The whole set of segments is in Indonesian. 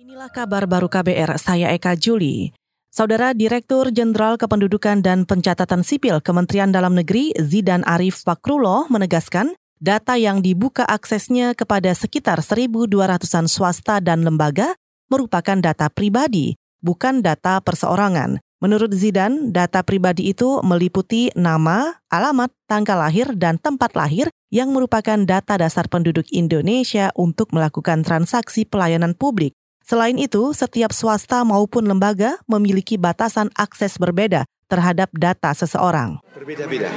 Inilah kabar baru KBR, saya Eka Juli. Saudara Direktur Jenderal Kependudukan dan Pencatatan Sipil Kementerian Dalam Negeri Zidan Arif Fakrulo menegaskan data yang dibuka aksesnya kepada sekitar 1.200-an swasta dan lembaga merupakan data pribadi, bukan data perseorangan. Menurut Zidan, data pribadi itu meliputi nama, alamat, tanggal lahir, dan tempat lahir yang merupakan data dasar penduduk Indonesia untuk melakukan transaksi pelayanan publik. Selain itu, setiap swasta maupun lembaga memiliki batasan akses berbeda terhadap data seseorang. Berbeda-beda.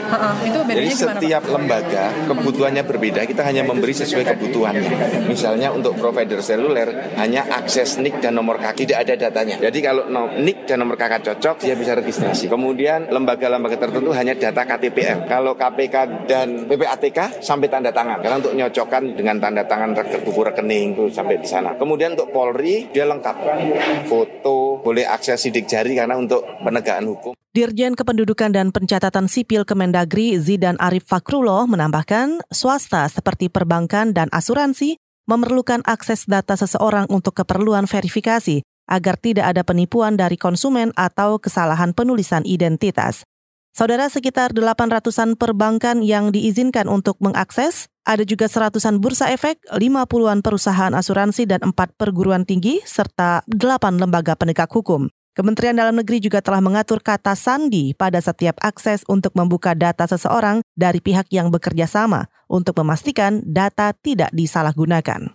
Jadi setiap lembaga kebutuhannya berbeda. Kita hanya memberi sesuai kebutuhannya. Misalnya untuk provider seluler hanya akses NIK dan nomor KK tidak ada datanya. Jadi kalau NIK dan nomor KK cocok dia bisa registrasi. Kemudian lembaga-lembaga tertentu hanya data KTPL. Kalau KPK dan PPATK sampai tanda tangan. Karena untuk nyocokkan dengan tanda tangan buku rekening itu sampai di sana. Kemudian untuk Polri dia lengkap. Foto, boleh akses sidik jari karena untuk penegakan hukum. Dirjen Kependudukan dan Pencatatan Sipil Kemendagri Zidan Arif Fakrulo menambahkan, swasta seperti perbankan dan asuransi memerlukan akses data seseorang untuk keperluan verifikasi agar tidak ada penipuan dari konsumen atau kesalahan penulisan identitas. Saudara sekitar 800-an perbankan yang diizinkan untuk mengakses, ada juga seratusan bursa efek, 50-an perusahaan asuransi dan 4 perguruan tinggi, serta 8 lembaga penegak hukum. Kementerian Dalam Negeri juga telah mengatur kata sandi pada setiap akses untuk membuka data seseorang dari pihak yang bekerja sama untuk memastikan data tidak disalahgunakan.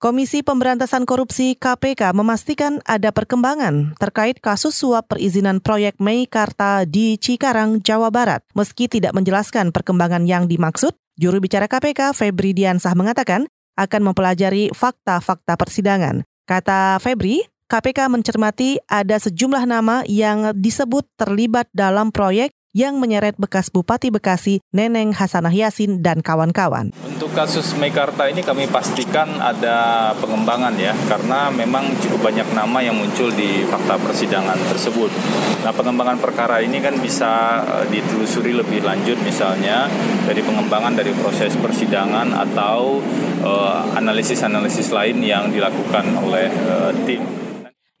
Komisi Pemberantasan Korupsi KPK memastikan ada perkembangan terkait kasus suap perizinan proyek Meikarta di Cikarang, Jawa Barat. Meski tidak menjelaskan perkembangan yang dimaksud, juru bicara KPK Febri Diansah mengatakan akan mempelajari fakta-fakta persidangan. Kata Febri, KPK mencermati ada sejumlah nama yang disebut terlibat dalam proyek yang menyeret bekas Bupati Bekasi Neneng Hasanah Yasin dan kawan-kawan. Untuk kasus Mekarta ini kami pastikan ada pengembangan ya, karena memang cukup banyak nama yang muncul di fakta persidangan tersebut. Nah pengembangan perkara ini kan bisa eh, ditelusuri lebih lanjut misalnya dari pengembangan dari proses persidangan atau eh, analisis-analisis uh, lain yang dilakukan oleh uh, tim.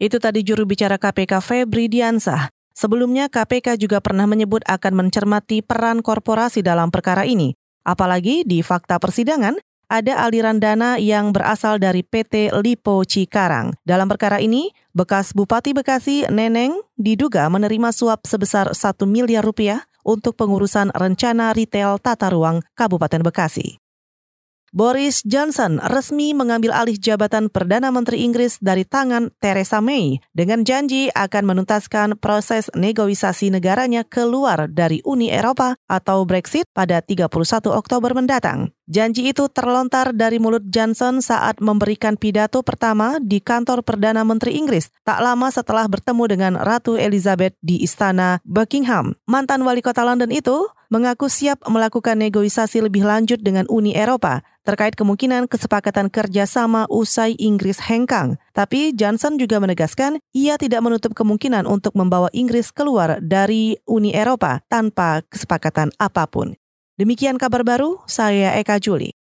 Itu tadi juru bicara KPK Febri Diansah. Sebelumnya KPK juga pernah menyebut akan mencermati peran korporasi dalam perkara ini. Apalagi di fakta persidangan ada aliran dana yang berasal dari PT Lipo Cikarang. Dalam perkara ini, bekas Bupati Bekasi Neneng diduga menerima suap sebesar 1 miliar rupiah untuk pengurusan rencana retail tata ruang Kabupaten Bekasi. Boris Johnson resmi mengambil alih jabatan Perdana Menteri Inggris dari tangan Theresa May dengan janji akan menuntaskan proses negosiasi negaranya keluar dari Uni Eropa atau Brexit pada 31 Oktober mendatang. Janji itu terlontar dari mulut Johnson saat memberikan pidato pertama di kantor Perdana Menteri Inggris tak lama setelah bertemu dengan Ratu Elizabeth di Istana Buckingham. Mantan wali kota London itu mengaku siap melakukan negosiasi lebih lanjut dengan Uni Eropa terkait kemungkinan kesepakatan kerjasama usai Inggris hengkang. Tapi Johnson juga menegaskan ia tidak menutup kemungkinan untuk membawa Inggris keluar dari Uni Eropa tanpa kesepakatan apa pun. Demikian kabar baru, saya Eka Juli.